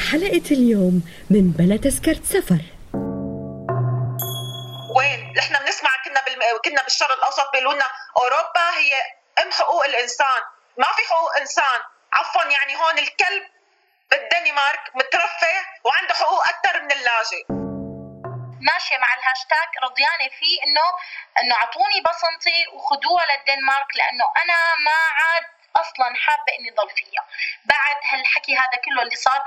بحلقة اليوم من بلا تذكرة سفر وين؟ نحن بنسمع كنا بالم... كنا بالشرق الأوسط بيقولوا لنا أوروبا هي أم حقوق الإنسان، ما في حقوق إنسان، عفوا يعني هون الكلب بالدنمارك مترفه وعنده حقوق أكثر من اللاجئ. ماشية مع الهاشتاج رضيانة فيه انه إنه أعطوني بصمتي وخذوها للدنمارك لأنه أنا ما عاد أصلا حابة إني ضل فيها. بعد هالحكي هذا كله اللي صار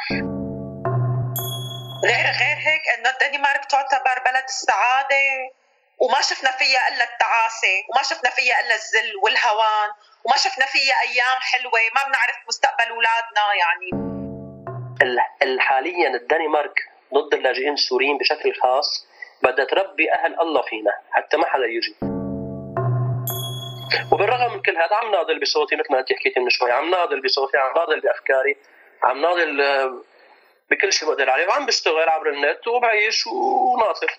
غير غير هيك إنه الدنمارك تعتبر بلد السعادة. وما شفنا فيها إلا التعاسة وما شفنا فيها إلا الذل والهوان وما شفنا فيها أيام حلوة. ما بنعرف مستقبل أولادنا يعني. حاليا الدنمارك ضد اللاجئين السوريين بشكل خاص. بدها تربي أهل الله فينا حتى ما حدا يجي. وبالرغم من كل هذا عم ناضل بصوتي مثل ما انت حكيتي من شوي. عم ناضل بصوتي عم ناضل بأفكاري عم ناضل آه، بكل شيء بقدر عليه وعم بشتغل عبر النت وبعيش وناطر.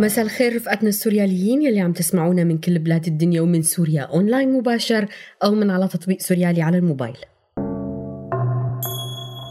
مساء الخير رفقاتنا السورياليين يلي عم تسمعونا من كل بلاد الدنيا ومن سوريا أونلاين مباشر أو من على تطبيق سوريالي على الموبايل.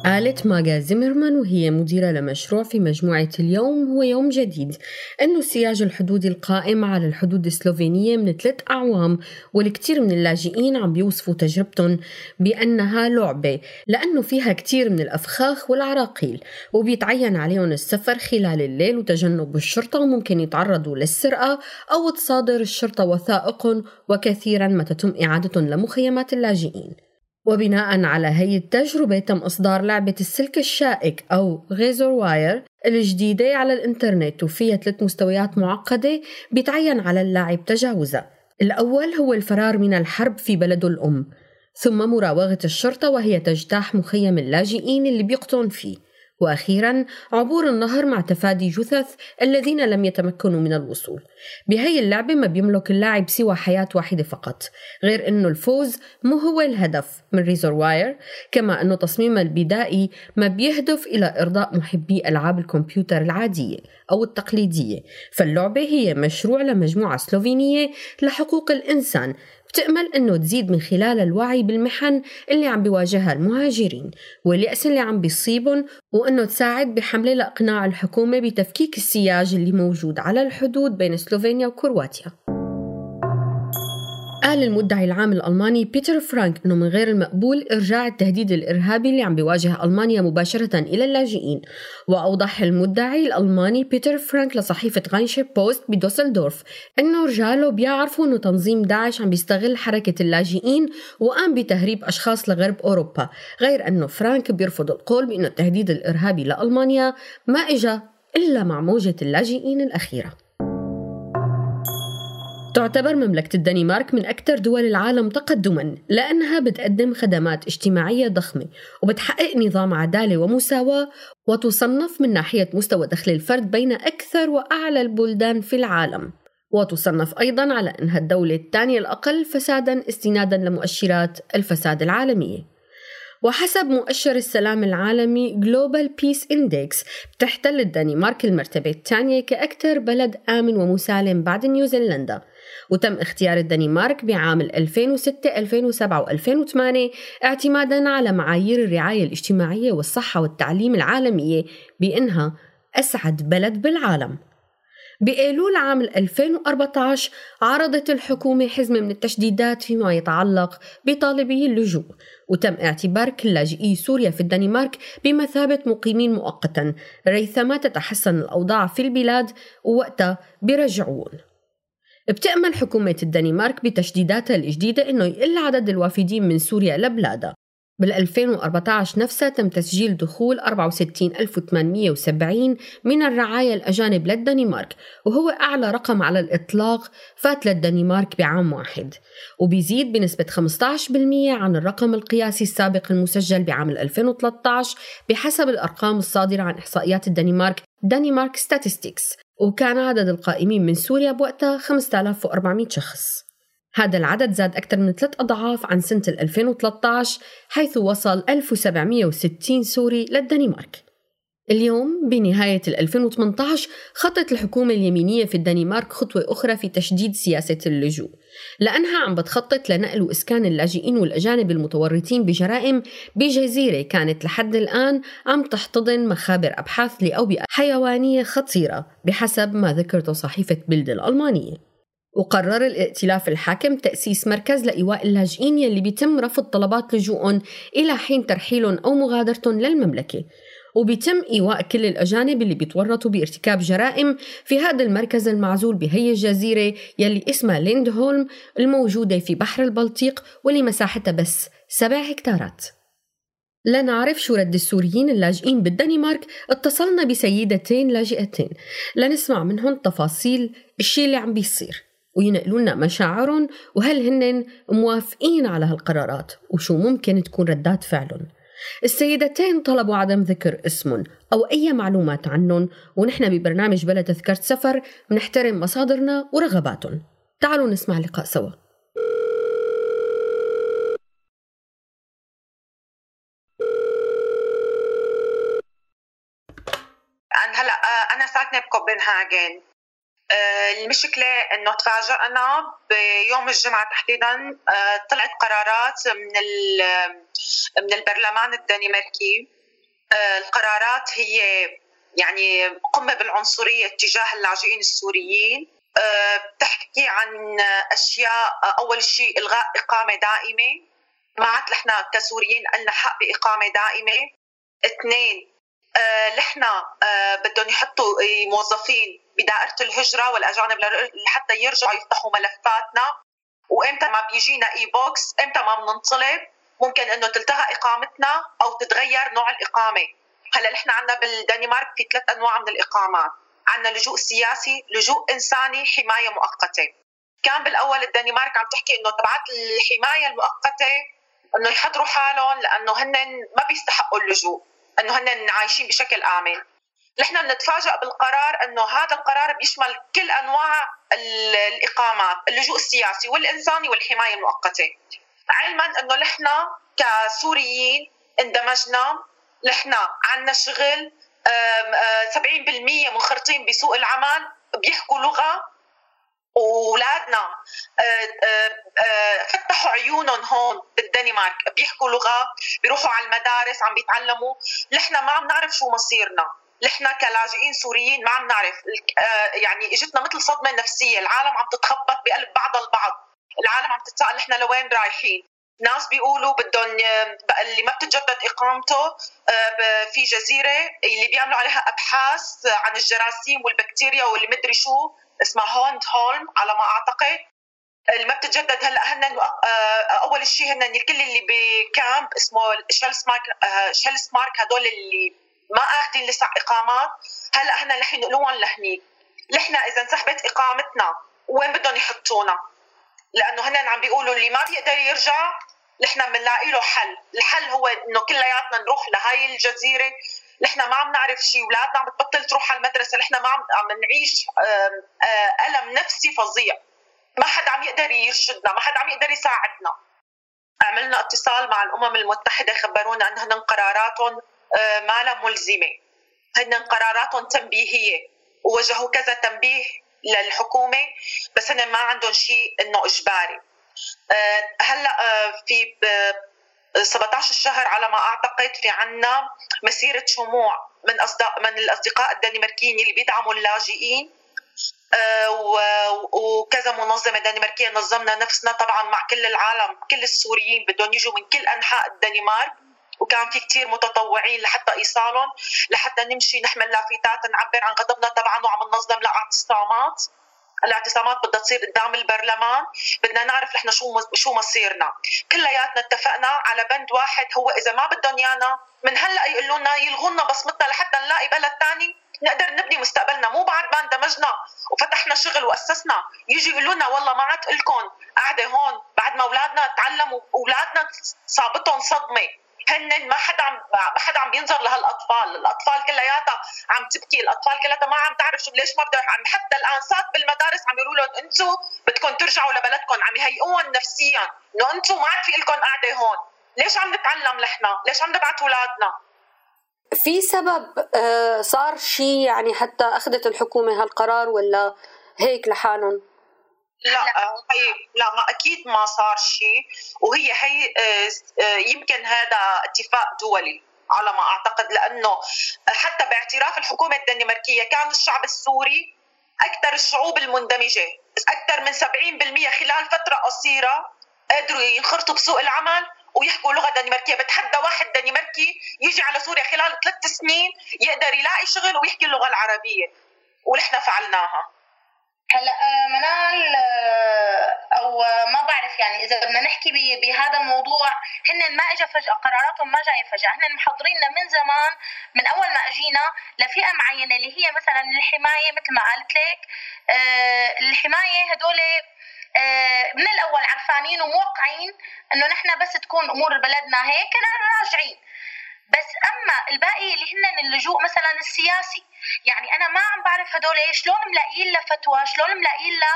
قالت ماجا زيمرمان وهي مديرة لمشروع في مجموعة اليوم هو يوم جديد. أنه السياج الحدودي القائم على الحدود السلوفينية من ثلاث أعوام والكثير من اللاجئين عم بيوصفوا تجربتهم بأنها لعبة لأنه فيها كثير من الأفخاخ والعراقيل وبيتعين عليهم السفر خلال الليل وتجنب الشرطة وممكن يتعرضوا للسرقة أو تصادر الشرطة وثائقهم وكثيرا ما تتم إعادتهم لمخيمات اللاجئين. وبناء على هي التجربة تم إصدار لعبة السلك الشائك أو غيزور واير الجديدة على الإنترنت وفيها ثلاث مستويات معقدة بيتعين على اللاعب تجاوزها. الأول هو الفرار من الحرب في بلده الأم ثم مراوغة الشرطة وهي تجتاح مخيم اللاجئين اللي بيقطن فيه. وأخيرا عبور النهر مع تفادي جثث الذين لم يتمكنوا من الوصول. بهي اللعبة ما بيملك اللاعب سوى حياة واحدة فقط غير إنه الفوز مو هو الهدف من Razor Wire كما إنه تصميمها البدائي ما بيهدف إلى إرضاء محبي ألعاب الكمبيوتر العادية أو التقليدية. فاللعبة هي مشروع لمجموعة سلوفينية لحقوق الإنسان بتأمل أنه تزيد من خلال الوعي بالمحن اللي عم بيواجهها المهاجرين واليأس اللي عم بيصيبهم وأنه تساعد بحملة لإقناع الحكومة بتفكيك السياج اللي موجود على الحدود بين سلوفينيا وكرواتيا. قال المدعي العام الألماني بيتر فرانك أنه من غير المقبول إرجاع التهديد الإرهابي اللي عم بيواجه ألمانيا مباشرة إلى اللاجئين. وأوضح المدعي الألماني بيتر فرانك لصحيفة غاينشي بوست بدوسلدورف أنه رجاله بيعرفوا أنه تنظيم داعش عم بيستغل حركة اللاجئين وقام بتهريب أشخاص لغرب أوروبا غير أنه فرانك بيرفض القول بأنه التهديد الإرهابي لألمانيا ما إجا إلا مع موجة اللاجئين الأخيرة. تعتبر مملكة الدنمارك من أكثر دول العالم تقدما لأنها بتقدم خدمات اجتماعية ضخمة وبتحقق نظام عدالة ومساواة وتصنف من ناحية مستوى دخل الفرد بين أكثر وأعلى البلدان في العالم. وتصنف أيضا على أنها الدولة الثانية الأقل فسادا استنادا لمؤشرات الفساد العالمية. وحسب مؤشر السلام العالمي Global Peace Index بتحتل الدنمارك المرتبة الثانية كأكثر بلد آمن ومسالم بعد نيوزيلندا. وتم اختيار الدنمارك بعام 2006 2007 و2008 اعتمادا على معايير الرعاية الاجتماعية والصحة والتعليم العالمية بأنها أسعد بلد بالعالم. بأيلول عام 2014 عرضت الحكومة حزمة من التشديدات فيما يتعلق بطالبي اللجوء وتم اعتبار كل لاجئي سوريا في الدنمارك بمثابة مقيمين مؤقتا ريثما تتحسن الأوضاع في البلاد ووقتها برجعون. بتأمل حكومة الدنمارك بتشديداتها الجديدة إنه يقل عدد الوافدين من سوريا لبلادها. بال 2014 نفسها تم تسجيل دخول 64870 من الرعايا الأجانب للدنمارك وهو أعلى رقم على الإطلاق فات للدنمارك بعام واحد. وبيزيد بنسبة 15% عن الرقم القياسي السابق المسجل بعام 2013 بحسب الأرقام الصادرة عن إحصائيات الدنمارك دنمارك ستاتستكس وكان عدد القائمين من سوريا بوقتها 5400 شخص. هذا العدد زاد أكثر من ثلاث أضعاف عن سنة 2013 حيث وصل 1760 سوري للدنمارك. اليوم بنهاية 2018 خطت الحكومة اليمينية في الدنمارك خطوة أخرى في تشديد سياسة اللجوء لأنها عم بتخطط لنقل وإسكان اللاجئين والأجانب المتورطين بجرائم بجزيرة كانت لحد الآن عم تحتضن مخابر أبحاث لأوبئة حيوانية خطيرة بحسب ما ذكرته صحيفة بلد الألمانية. وقرر الائتلاف الحاكم تأسيس مركز لإيواء اللاجئين يلي بيتم رفض طلبات لجوءهم إلى حين ترحيلهم أو مغادرتهم للمملكة. وبيتم إيواء كل الأجانب اللي بيتورطوا بارتكاب جرائم في هذا المركز المعزول بهي الجزيرة يلي اسمها ليندهولم الموجودة في بحر البلطيق واللي مساحتها بس سبع هكتارات. لنعرف شو رد السوريين اللاجئين بالدنمارك اتصلنا بسيدتين لاجئتين. لنسمع منهم تفاصيل الشي اللي عم بيصير وينقلوا لنا مشاعرهم وهل هن موافقين على هالقرارات وشو ممكن تكون ردات فعلهم. السيدتين طلبوا عدم ذكر اسمهم أو أي معلومات عنهم ونحن ببرنامج بلا تذكرة سفر بنحترم مصادرنا ورغباتهم. تعالوا نسمع لقاء سوا. هلا آه، أنا ساكنة بكوبنهاجن. المشكلة إنه تفاجأنا بيوم الجمعة تحديدا آه، طلعت قرارات من من البرلمان الدنماركي. آه، القرارات هي يعني قمة بالعنصرية تجاه اللاجئين السوريين. بتحكي عن أشياء أول شيء إلغاء إقامة دائمة. ما عاد نحن كسوريين لنا حق بإقامة دائمة. اثنين نحن بدهم يحطوا موظفين بدائرة الهجرة والأجانب لحتى يرجعوا يفتحوا ملفاتنا. وإمتى ما بيجينا اي بوكس إمتى ما بننطلب ممكن إنه تلتغى إقامتنا أو تتغير نوع الإقامة. هلأ نحن عندنا بالدنمارك في ثلاث أنواع من الإقامات. عندنا لجوء سياسي لجوء إنساني حماية مؤقتة. كان بالأول الدنمارك عم تحكي إنه تبعت الحماية المؤقتة إنه يحضروا حالهم لأنه هن ما بيستحقوا اللجوء إنه هن عايشين بشكل آمن. نحن بنتفاجئ بالقرار إنه هذا القرار بيشمل كل أنواع الإقامات، اللجوء السياسي والإنساني والحماية المؤقتة. علما إنه نحن كسوريين اندمجنا، نحن عندنا شغل 70% منخرطين بسوق العمل بيحكوا لغة وأولادنا. فتحوا عيونهم هون بالدنمارك بيحكوا لغة بيروحوا على المدارس عم بيتعلموا. نحن ما عم نعرف شو مصيرنا. نحن كلاجئين سوريين ما عم نعرف. آه، يعني اجتنا مثل صدمة نفسية. العالم عم تتخبط بقلب بعض البعض. العالم عم تتساءل نحن لوين رايحين. ناس بيقولوا بدهم اللي ما بتتجدد إقامته آه، في جزيرة اللي بيعملوا عليها أبحاث عن الجراثيم والبكتيريا واللي مدري شو اسمها هوند هولم على ما أعتقد. اللي ما بتتجدد هلأ هن آه، أول شيء هن الكل اللي بكامب اسمه شيلس مارك شيلس مارك هدول اللي ما اخذين لسه إقامات. هلأ هن رح ينقلوهم لهنيك نحن إذا انسحبت إقامتنا وين بدهم يحطونا؟ لأنه هن عم بيقولوا اللي ما بيقدر يرجع نحن بنلاقي له حل. الحل هو إنه كلياتنا نروح لهي الجزيرة. نحن ما عم نعرف شيء اولادنا عم بتبطل تروح على المدرسة. نحن ما عم عم نعيش ألم نفسي فظيع. ما حدا عم يقدر يرشدنا ما حدا عم يقدر يساعدنا. عملنا اتصال مع الأمم المتحدة خبرونا انهن قراراتهم آه، ما لها ملزمة. هن قراراتهم تنبيهية ووجهوا كذا تنبيه للحكومة بس هن ما عندهم شيء إنه إجباري. آه، هلأ آه، في 17 الشهر على ما أعتقد في عنا مسيرة شموع من اصدقاء من الأصدقاء الدنماركيين اللي بيدعموا اللاجئين. وكذا منظمة دنماركية نظمنا نفسنا طبعا مع كل العالم كل السوريين بدهم يجوا من كل أنحاء الدنمارك. وكان في كثير متطوعين لحتى إيصالهم لحتى نمشي نحمل لافتات نعبر عن غضبنا طبعا وعم ننظم لاعتصامات الاعتصامات بدها تصير قدام البرلمان بدنا نعرف نحن شو شو مصيرنا. كلياتنا اتفقنا على بند واحد هو إذا ما بدهم إيانا من هلأ يقولوا لنا يلغوا لنا بصمتنا لحتى نلاقي بلد ثاني نقدر نبني مستقبلنا. مو بعد ما اندمجنا وفتحنا شغل وأسسنا يجي يقولوا لنا والله ما عاد لكم قاعدة هون بعد ما أولادنا تعلموا أولادنا صابتهم صدمة. هن ما حدا عم ما حدا عم بينظر لهالأطفال، الأطفال كلياتها عم تبكي، الأطفال كلياتها ما عم تعرف شو ليش ما بدها عم حتى الانسات بالمدارس عم يقولوا لهم أنتم بدكم ترجعوا لبلدكم، عم يهيئوهم نفسيا إنه أنتم ما عاد في لكم قاعدة هون، ليش عم نتعلم نحن؟ ليش عم نبعث أولادنا؟ في سبب آه، صار شيء يعني حتى أخذت الحكومة هالقرار ولا هيك لحالهم؟ لا هي لا ما أكيد ما صار شيء. وهي هي آه، آه، يمكن هذا اتفاق دولي على ما أعتقد لأنه حتى باعتراف الحكومة الدنماركية كان الشعب السوري أكثر الشعوب المندمجة أكثر من 70% خلال فترة قصيرة قدروا ينخرطوا بسوق العمل ويحكوا لغة دنماركية. بتحدى واحد دنماركي يجي على سوريا خلال ثلاث سنين يقدر يلاقي شغل ويحكي اللغة العربية ونحن فعلناها. هلا آه، منال آه، أو ما بعرف يعني إذا بدنا نحكي بهذا الموضوع هن ما اجى فجاه قراراتهم ما جاية فجأة. هن محضريننا من زمان من أول ما إجينا لفئة معينة اللي هي مثلا الحماية مثل ما قالت لك. آه، الحماية هدول من الأول عرفانين وموقعين إنه نحن بس تكون أمور بلدنا هيك راجعين. بس أما الباقي اللي هن اللجوء مثلا السياسي يعني أنا ما عم بعرف هدول شلون ملاقيين له فتوى شلون ملاقيين له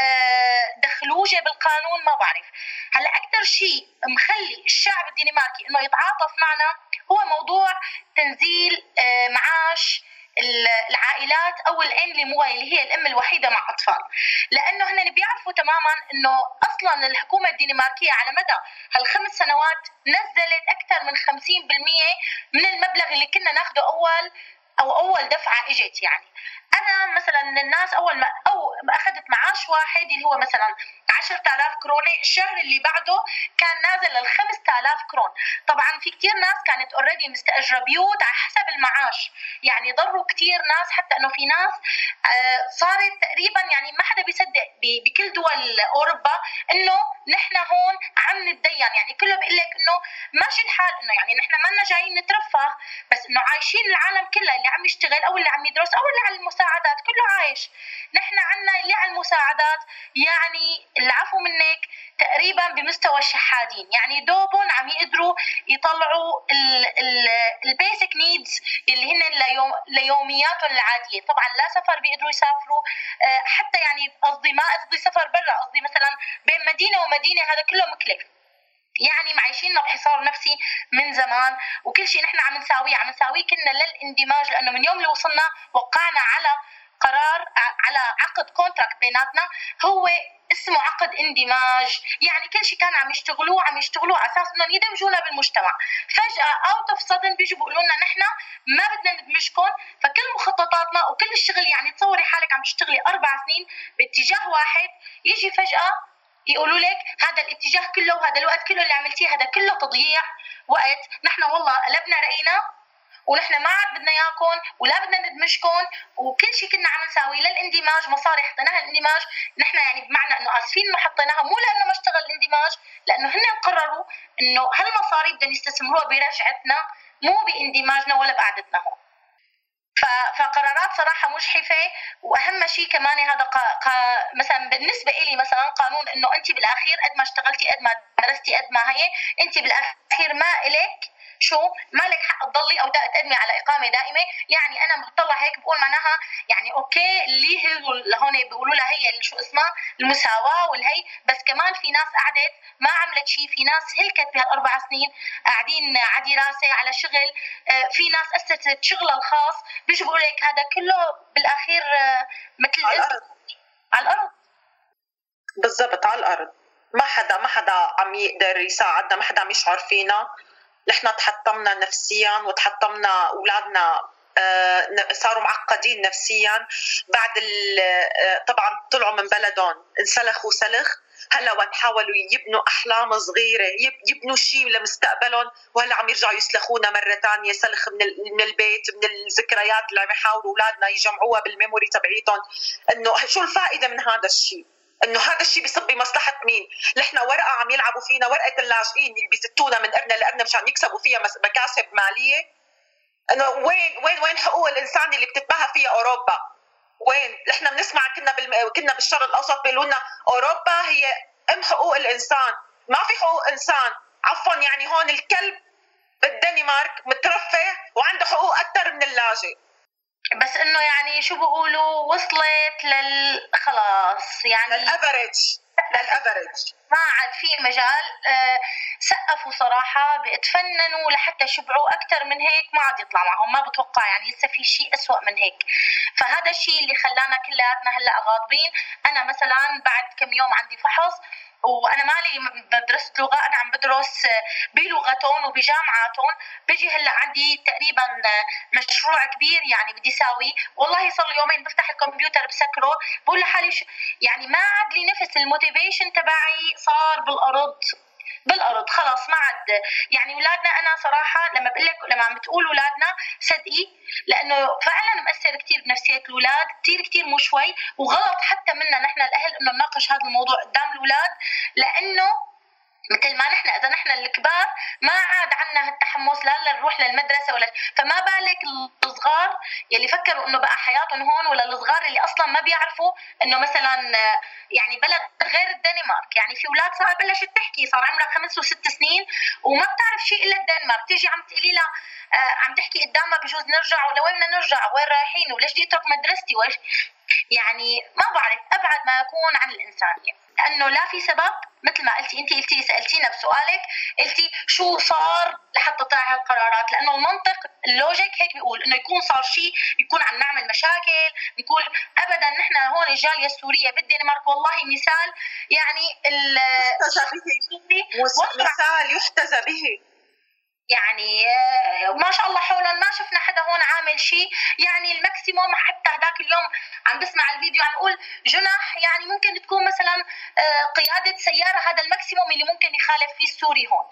آه، دخلوجة بالقانون ما بعرف. هلا أكثر شيء مخلي الشعب الدنماركي إنه يتعاطف معنا هو موضوع تنزيل آه، معاش العائلات أو الان اللي اللي هي الأم الوحيدة مع أطفال. لأنه هن بيعرفوا تماما إنه أصلا الحكومة الدنماركية على مدى هالخمس سنوات نزلت أكثر من 50% من المبلغ اللي كنا ناخده أول أو أول دفعة إجت يعني. أنا مثلا الناس أول ما أو أخذت معاش واحد اللي هو مثلا 10000 كرونة. الشهر اللي بعده كان نازل لل 5000 كرون. طبعا في كثير ناس كانت اوريدي مستأجرة بيوت على حسب المعاش. يعني ضروا كثير ناس حتى إنه في ناس آه، صارت تقريبا يعني ما حدا بيصدق بكل دول أوروبا إنه نحن هون عم نتدين. يعني كله بيقول لك إنه ماشي الحال إنه يعني نحن ما جايين نترفه بس إنه عايشين العالم كله اللي عم يشتغل أو اللي عم يدرس أو اللي على المساعدات كله عايش. نحن عنا اللي على المساعدات يعني العفو منك تقريبا بمستوى الشحادين يعني دوبهم عم يقدروا يطلعوا ال basic needs اللي هن ليوم ليومياتهم العادية. طبعا لا سفر بيقدروا يسافروا آه، حتى يعني قصدي ما قصدي سفر برا قصدي مثلا بين مدينة ومدينة هذا كله مكلف. يعني معيشيننا بحصار نفسي من زمان وكل شيء نحن عم نساويه عم نساويه كنا للاندماج لأنه من يوم اللي وصلنا وقعنا على قرار على عقد contract بيناتنا هو اسمه عقد اندماج. يعني كل شيء كان عم يشتغلوه عم يشتغلوه على أساس إنهم يدمجونا بالمجتمع. فجأة out of sudden بيجوا بيقولوا لنا نحن ما بدنا ندمجكم. فكل مخططاتنا وكل الشغل يعني تصوري حالك عم تشتغلي أربع سنين باتجاه واحد. يجي فجأة يقولوا لك هذا الاتجاه كله وهذا الوقت كله اللي عملتيه هذا كله تضييع وقت. نحن والله قلبنا رأينا ونحن ما عاد بدنا إياكم ولا بدنا ندمجكم وكل شيء كنا عم نساوي للإندماج مصاري حطيناها الاندماج نحن يعني بمعنى إنه آسفين إنه حطيناها مو لأنه ما اشتغل الإندماج لأنه هن قرروا إنه هالمصاري بدهم يستثمروها برجعتنا مو بإندماجنا ولا بقعدتنا هون. فقرارات صراحة مجحفة وأهم شيء كمان هذا قا... قا... مثلا بالنسبة لي مثلا قانون إنه انت بالاخير قد ما اشتغلتي قد ما درستي قد ما هي انت بالاخير ما إلك شو مالك حق تضلي أو تقدمي على إقامة دائمة؟ يعني أنا بطلع هيك بقول معناها يعني أوكي اللي هي هون بيقولوا لها هي شو اسمها؟ المساواة والهي. بس كمان في ناس قعدت ما عملت شيء في ناس هلكت بهالأربع سنين قاعدين على دراسه على شغل. آه، في ناس أسست شغلها الخاص. بيجوا بيقولوا لك هذا كله بالأخير آه، مثل على الأرض. على الأرض. بالضبط على الأرض. ما حدا ما حدا عم يقدر يساعدنا ما حدا عم يشعر فينا. نحن تحطمنا نفسيا وتحطمنا أولادنا آه، صاروا معقدين نفسيا. بعد آه، طبعا طلعوا من بلدهم انسلخوا سلخ هلأ وين حاولوا يبنوا أحلام صغيرة يبنوا شيء لمستقبلهم. وهلأ عم يرجعوا يسلخونا مرة ثانية سلخ من من البيت من الذكريات اللي عم يحاولوا أولادنا يجمعوها بالميموري تبعيتهم. إنه شو الفائدة من هذا الشيء؟ إنه هذا الشيء بيصب بمصلحه مين؟ نحن ورقة عم يلعبوا فينا ورقة اللاجئين اللي بيستونا من قرن لقرن مشان يكسبوا فيها مكاسب مالية إنه وين وين وين حقوق الإنسان اللي بتتباهى فيها أوروبا؟ وين؟ نحن بنسمع كنا بالم... كنا بالشرق الأوسط بيقولوا لنا أوروبا هي أم حقوق الإنسان، ما في حقوق إنسان، عفوا يعني هون الكلب بالدنمارك مترفه وعنده حقوق أكثر من اللاجئ بس إنه يعني شو بيقولوا؟ وصلت لل خلاص يعني للافرج للافرج ما عاد في مجال. آه، سقفوا صراحة بتفننوا لحتى يشبعوا. أكثر من هيك ما عاد يطلع معهم. ما بتوقع يعني لسه في شيء أسوأ من هيك. فهذا الشيء اللي خلانا كلياتنا هلأ غاضبين. أنا مثلا بعد كم يوم عندي فحص وأنا مالي مدرسة لغة أنا عم بدرس بلغتهم وبجامعاتهم. بيجي هلأ عندي تقريبا مشروع كبير يعني بدي ساوي والله صار لي يومين بفتح الكمبيوتر بسكره. بقول لحالي يعني ما عاد لي نفس الموتيفيشن تبعي صار بالأرض. بالارض خلاص ما عاد. يعني اولادنا أنا صراحة لما بقول لك لما عم بتقول اولادنا صدقي لأنه فعلا مأثر كثير بنفسية الاولاد كثير كثير مو شوي وغلط حتى منا نحن الأهل إنه نناقش هذا الموضوع قدام الاولاد لأنه مثل ما نحن إذا نحن الكبار ما عاد عنا هالتحمس لا نروح للمدرسة ولا فما بالك الصغار يلي فكروا إنه بقى حياتهم هون ولا الصغار اللي أصلا ما بيعرفوا إنه مثلا يعني بلد غير الدنمارك. يعني في أولاد صار بلشت تحكي صار عمرها خمس وست سنين وما بتعرف شيء إلا الدنمارك. تيجي عم تقولي لها آه، عم تحكي قدامها بجوز نرجع ولا وين بدنا نرجع؟ وين رايحين؟ وليش بدي أترك مدرستي؟ وليش يعني ما بعرف أبعد ما يكون عن الإنسانية. لأنه لا في سبب مثل ما قلتي انت قلتي سألتينا بسؤالك قلتي شو صار لحتى طلع هالقرارات لأنه المنطق اللوجيك هيك بيقول إنه يكون صار شيء يكون عم نعمل مشاكل نقول ابدا نحن هون الجاليه السوريه بالدنمارك. والله مثال يعني مثال يحتذى به. يعني آه، ما شاء الله حولا ما شفنا حدا هون عامل شيء. يعني ال maximum حتى هذاك اليوم عم بسمع الفيديو عم يقول جنح يعني ممكن تكون مثلا آه، قيادة سيارة هذا ال maximum اللي ممكن يخالف فيه السوري هون.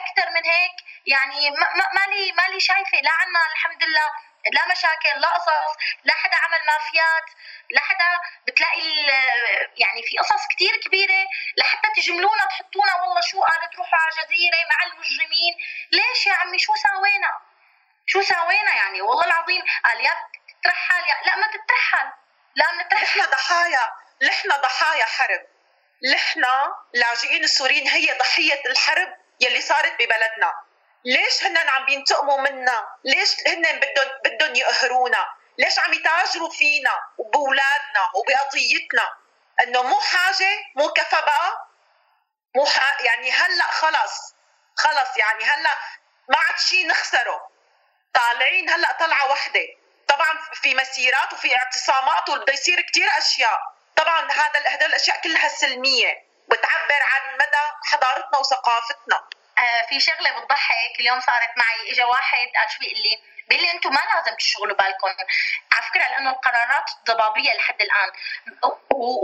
أكثر من هيك يعني ما لي ما لي شايفة. لا عنا الحمد لله لا مشاكل لا قصص لا حدا عمل مافيات لا حدا بتلاقي يعني في قصص كتير كبيرة لحتى تجملونا تحطونا والله شو قالت روحوا على جزيرة مع المجرمين. ليش يا عمي؟ شو ساوينا شو ساوينا يعني؟ والله العظيم قال يا تترحل يا لا ما تترحل لا نترحل نحن ضحايا نحن ضحايا حرب. نحن لاجئين السوريين هي ضحية الحرب يلي صارت ببلدنا. ليش هن عم بينتقموا منا؟ ليش هن بدهم بدهم يقهرونا؟ ليش عم يتاجروا فينا وباولادنا وبقضيتنا؟ إنه مو حاجة مو كفى بقى؟ مو ح... يعني هلأ خلص خلص يعني هلأ ما عاد شيء نخسره. طالعين هلأ طلعة وحدة. طبعا في مسيرات وفي اعتصامات وبده يصير كثير أشياء. طبعا هذا هدول الأشياء كلها سلمية. بتعبر عن مدى حضارتنا وثقافتنا. في شغلة بتضحك اليوم صارت معي اجى واحد قال شو بيقول لي؟ بيقول لي أنتم ما لازم تشغلوا بالكم. على فكرة لأنه القرارات ضبابيه لحد الآن.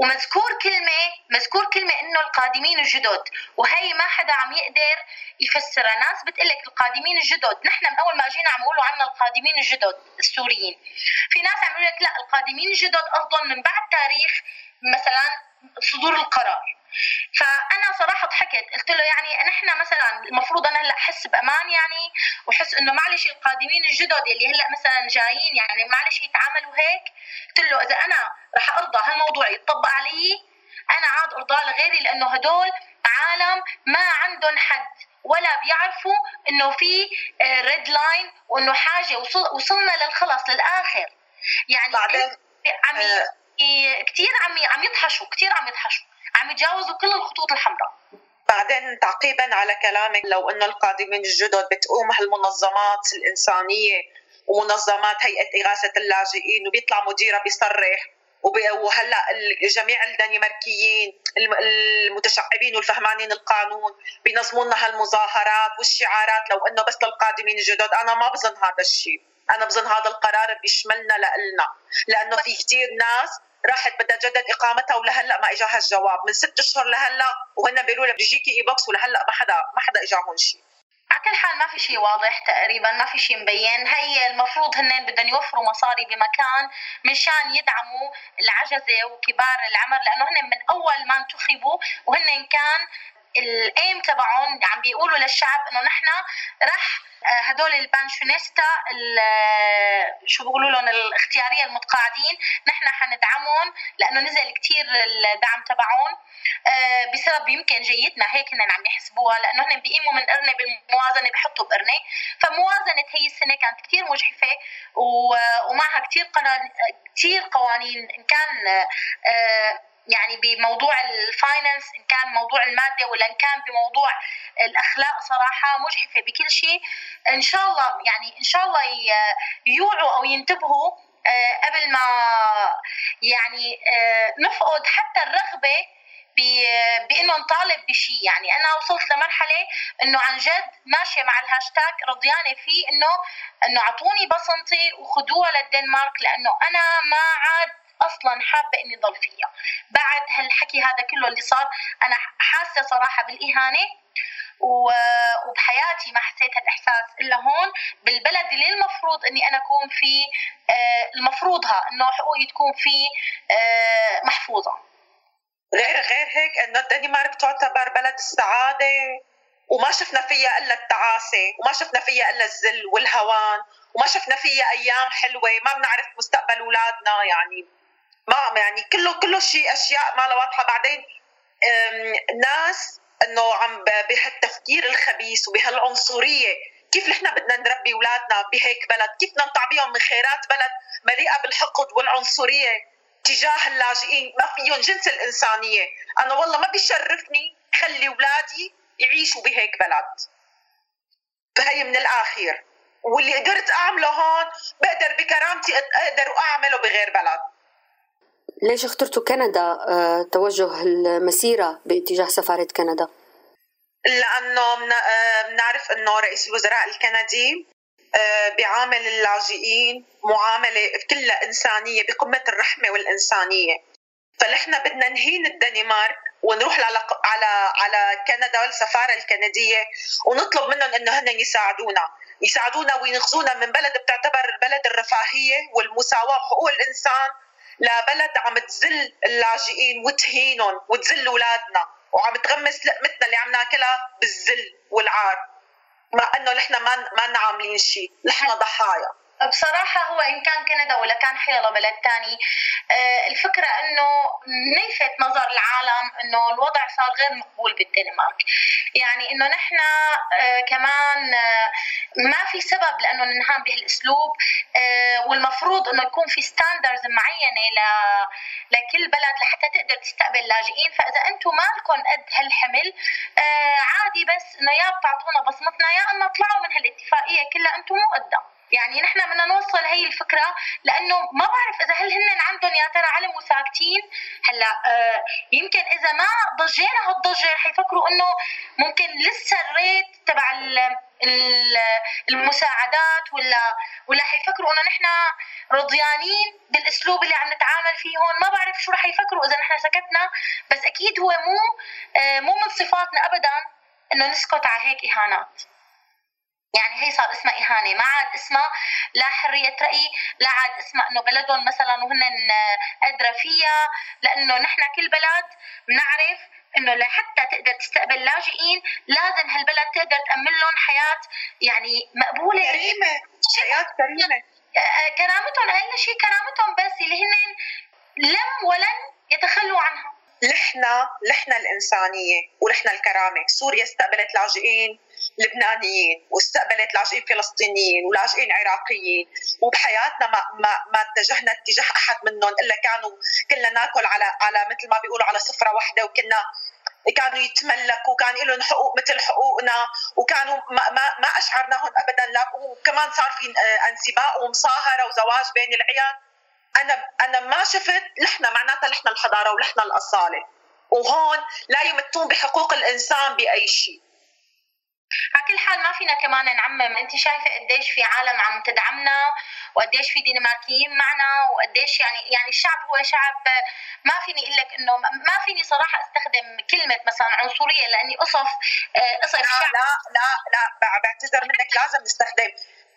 ومذكور كلمة مذكور كلمة إنه القادمين الجدد. وهي ما حدا عم يقدر يفسرها. ناس بتقول لك القادمين الجدد. نحن من أول ما جينا عم يقولوا عنا القادمين الجدد السوريين. في ناس عم يقولوا لك لا القادمين الجدد قصدهم من بعد تاريخ مثلا صدور القرار. فأنا صراحة ضحكت. قلت له يعني نحن مثلا المفروض أنا هلأ أحس بأمان يعني وأحس إنه معلش القادمين الجدد اللي هلأ مثلا جايين يعني معلش يتعاملوا هيك. قلت له إذا أنا رح أرضى هالموضوع يطبق علي أنا عاد ارضاه لغيري لأنه هدول عالم ما عندهم حد ولا بيعرفوا إنه في red line وإنه حاجة وصل وصلنا للخلص للآخر. يعني بعدين عم آه. كثير عم عم يطحشوا كثير عم يطحشوا عم يتجاوزوا كل الخطوط الحمراء. بعدين تعقيبا على كلامك لو إنه القادمين الجدد بتقوم هالمنظمات الإنسانية ومنظمات هيئة إغاثة اللاجئين وبيطلع مديرها بيصرح وهلأ جميع الدنماركيين المتشعبين والفهمانين القانون بينظموا لنا هالمظاهرات والشعارات لو إنه بس للقادمين الجدد. أنا ما بظن هذا الشيء. أنا بظن هذا القرار بيشملنا لنا لأنه في كثير ناس راحت بدها تجدد إقامتها ولهلأ ما إجاها الجواب. من ست أشهر لهلأ وهن بيقولوا لها بيجيكي e-Boks ولهلأ ما حدا ما حدا إجاهم شيء على كل حال ما في شيء واضح تقريبا ما في شيء مبين. هي المفروض هن بدهم يوفروا مصاري بمكان مشان يدعموا العجزة وكبار العمر لأنه هن من أول ما انتخبوا وهن كان الأيم تبعهم عم بيقولوا للشعب إنه نحن رح آه، هدول البانشونيستا شو بيقولوا لهم الاختيارية المتقاعدين نحن حندعمهم لأنه نزل كثير الدعم تبعهم آه، بسبب يمكن جيتنا هيك هن عم يحسبوها لأنه هن بيقيموا من قرنة بالموازنة بحطوا بقرنة. فموازنة هي السنة كانت كثير مجحفة ومعها كثير قوانين كثير قوانين إن كان آه، يعني بموضوع الفاينانس إن كان موضوع المادة ولا إن كان بموضوع الأخلاق صراحة مجحفة بكل شيء. إن شاء الله يعني إن شاء الله يوعوا أو ينتبهوا آه، قبل ما يعني آه، نفقد حتى الرغبة بانه نطالب بشيء يعني أنا وصلت لمرحلة إنه عن جد ماشية مع الهاشتاج رضيانة فيه إنه إنه أعطوني بصمتي وخذوها للدنمارك لأنه أنا ما عاد أصلا حابة إني ضل فيها. بعد هالحكي هذا كله اللي صار أنا حاسة صراحة بالإهانة وبحياتي ما حسيت هالإحساس إلا هون بالبلد اللي المفروض إني أنا أكون فيه آه، المفروضها إنه حقوقي تكون فيه آه، محفوظة. غير غير هيك إنه الدنمارك تعتبر بلد السعادة. وما شفنا فيها إلا التعاسة وما شفنا فيها إلا الذل والهوان وما شفنا فيها أيام حلوة. ما بنعرف مستقبل أولادنا يعني. ما يعني كله كله شيء أشياء ما واضحة. بعدين ناس إنه عم بهالتفكير الخبيث وبهالعنصرية. كيف نحن بدنا نربي أولادنا بهيك بلد؟ كيف بدنا نطعبيهم من خيرات بلد مليئة بالحقد والعنصرية تجاه اللاجئين؟ ما فيهم جنس الإنسانية. أنا والله ما بيشرفني خلي أولادي يعيشوا بهيك بلد. فهي من الاخير واللي قدرت أعمله هون بقدر بكرامتي أقدر أعمله بغير بلد. ليش اخترتوا كندا؟ آه، توجه المسيرة باتجاه سفارة كندا؟ لأنه بنعرف آه، أنه رئيس الوزراء الكندي آه، بيعامل اللاجئين معاملة كلها إنسانية بقمة الرحمة والإنسانية. فنحن بدنا نهين الدنمارك ونروح على على على كندا السفاره الكندية ونطلب منهم إنه هن يساعدونا. يساعدونا وينقذونا من بلد بتعتبر بلد الرفاهية والمساواة. وحقوق الإنسان لبلد عم تذل اللاجئين وتهينهم وتذل اولادنا وعم تغمس لقمتنا اللي عم ناكلها بالذل والعار. مع إنه نحن ما ما عاملين شيء نحن ضحايا. بصراحة هو إن كان كندا ولا كان حيلا بلد تاني آه، الفكرة إنه نلفت نظر العالم إنه الوضع صار غير مقبول بالدنمارك. يعني إنه نحن آه، كمان آه، ما في سبب لأنه ننهام بهالأسلوب والمفروض إنه يكون في ستاندرز معينة لكل بلد لحتى تقدر تستقبل لاجئين. فإذا أنتم مالكم قد هالحمل عادي بس إنه يا بتعطونا بصمتنا يا إنه اطلعوا من هالاتفاقية كلها أنتم مو قدام. يعني نحن بدنا نوصل هي الفكرة لأنه ما بعرف إذا هل هن عندهم يا ترى علم وساكتين؟ هلأ آه يمكن إذا ما ضجينا هالضجة رح يفكروا إنه ممكن لسه الريت تبع المساعدات ولا ولا حيفكروا إنه نحن رضيانين بالأسلوب اللي عم نتعامل فيه هون. ما بعرف شو رح يفكروا إذا نحن سكتنا بس أكيد هو مو آه مو من صفاتنا ابدا إنه نسكت على هيك إهانات. يعني هي صار اسمها إهانة. ما عاد اسمها لا حرية رأي لا عاد اسمها إنه بلدهم مثلا وهن أدرى فيها لأنه نحن كل بلد بنعرف إنه لحتى تقدر تستقبل لاجئين لازم هالبلد تقدر تأمن لهم حياة يعني مقبولة. كريمة حياة كريمة. آه، آه، كرامتهم أقل شيء كرامتهم بس اللي هن لم ولن يتخلوا عنها. لحنا لحنا الإنسانية ولحنا الكرامة. سوريا استقبلت لاجئين لبنانيين واستقبلت لاجئين فلسطينيين ولاجئين عراقيين وبحياتنا ما ما ما اتجهنا اتجاه أحد منهم إلا كانوا كلنا نأكل على على مثل ما بيقولوا على سفرة واحدة وكنا كانوا يتملكوا كان لهم حقوق مثل حقوقنا وكانوا ما, ما, ما أشعرناهم ابدا لا وكمان صار في انسباء ومصاهره وزواج بين العيال. أنا أنا ما شفت نحن معناتها نحن الحضارة ونحن الأصالة وهون لا يمتون بحقوق الإنسان بأي شيء. على كل حال ما فينا كمان نعمم انت شايفة قديش في عالم عم تدعمنا وقديش في دنماركيين معنا وقديش يعني يعني الشعب هو شعب ما فيني أقول لك إنه ما فيني صراحة أستخدم كلمة مثلا عنصرية لأني أصف قصف لا لا لا لا بعتذر منك لازم نستخدم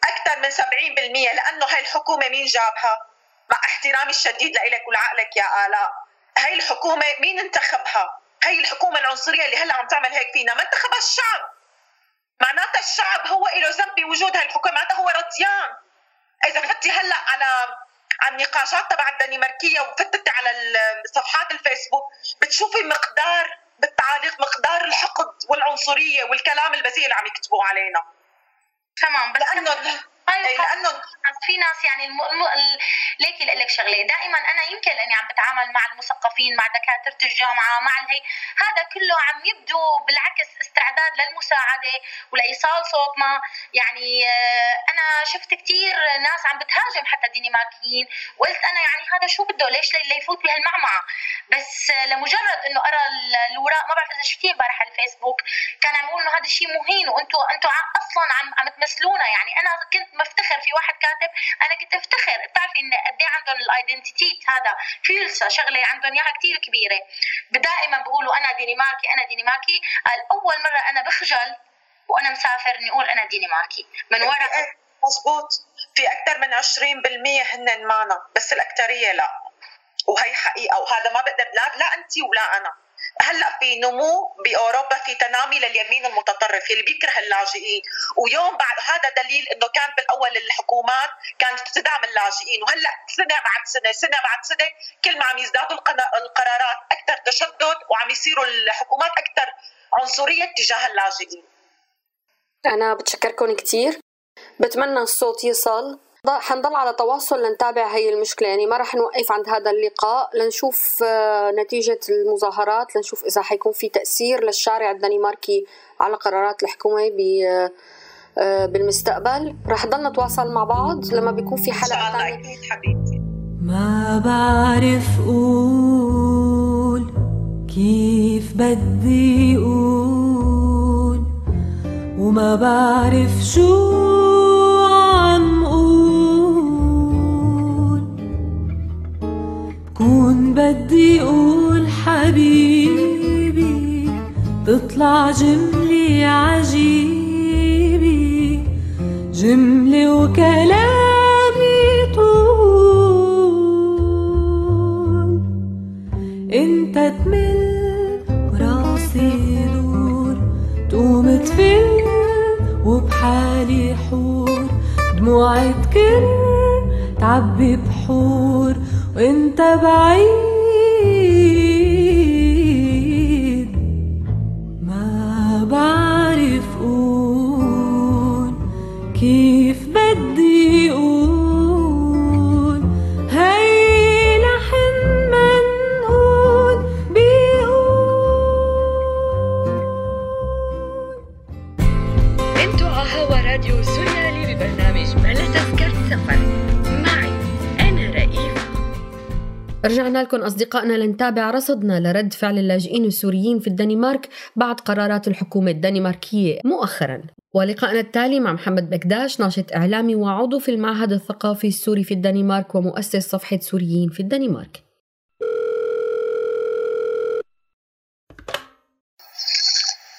أكثر من 70% لأنه هاي الحكومة مين جابها؟ مع احترامي الشديد لك ولعقلك يا آلاء هاي الحكومة مين انتخبها؟ هاي الحكومة العنصرية اللي هلأ عم تعمل هيك فينا ما انتخبها الشعب معناتها الشعب هو له ذنب بوجود هاي الحكومة معناتها هو رضيان إذا فتي هلأ على على النقاشات تبع الدنماركية وفتت على صفحات الفيسبوك بتشوفي مقدار بالتعاليق مقدار الحقد والعنصرية والكلام البذيء اللي عم يكتبوه علينا. تمام بس لأنه لأنه في ناس يعني الم... الم... ليكي لك شغلة. دائما أنا يمكن اني عم بتعامل مع المثقفين مع دكاترة الجامعة مع الهي هذا كله عم يبدو بالعكس استعداد للمساعدة ولإيصال صوتنا يعني آه، أنا شفت كثير ناس عم بتهاجم حتى الدنماركيين وقلت أنا يعني هذا شو بده؟ ليش ليفوت بهالمعمعة؟ بس لمجرد إنه قرا الوراق ما بعرف إذا شفتيه امبارح على الفيسبوك كان عم يقول إنه هذا الشيء مهين وأنتم أنتم أصلا عم عم تمثلونا. يعني أنا كنت مفتخر في واحد كاتب أنا كنت افتخر بتعرفي إن قد إيه عندهم ال identity هذا؟ فيلسا شغلة عندهم إياها كثير كبيرة. دائما بقولوا أنا دنماركي أنا دنماركي قال اول مرة أنا بخجل وأنا مسافر إني أقول أنا دنماركي من ورا. إيه، مزبوط. في أكثر من 20% هن معنا بس الأكثرية لا. وهي حقيقة وهذا ما بقدر لا لا انت ولا أنا. هلا في نمو بأوروبا في تنامي لليمين المتطرف اللي بيكره اللاجئين. ويوم بعد هذا دليل إنه كان بالأول الحكومات كانت تدعم اللاجئين. وهلا سنة بعد سنة سنة بعد سنة كل ما عم يزدادوا القرارات أكثر تشدد وعم يصيروا الحكومات أكثر عنصرية تجاه اللاجئين. أنا بتشكركم كثير بتمنى الصوت يصل. حنضل على تواصل لنتابع هي المشكلة. يعني ما رح نوقف عند هذا اللقاء. لنشوف آه، نتيجة المظاهرات. لنشوف إذا حيكون في تأثير للشارع الدنماركي على قرارات الحكومة آه، بالمستقبل. رح نضل نتواصل مع بعض لما بيكون في حلقة ثانية حبيبتي. ما بعرف أقول كيف بدي أقول وما بعرف شو كون بدي أقول حبيبي تطلع جملة عجيبة جملة وكلامي طول. إنت تمل وراسي يدور تقوم تفل وبحالي حور دموعي تكر. تعبي بحور وانت بعيد. رجعنا لكم أصدقائنا لنتابع رصدنا لرد فعل اللاجئين السوريين في الدنمارك بعد قرارات الحكومة الدنماركية مؤخرا ولقاءنا التالي مع محمد بكداش ناشط إعلامي وعضو في المعهد الثقافي السوري في الدنمارك ومؤسس صفحة سوريين في الدنمارك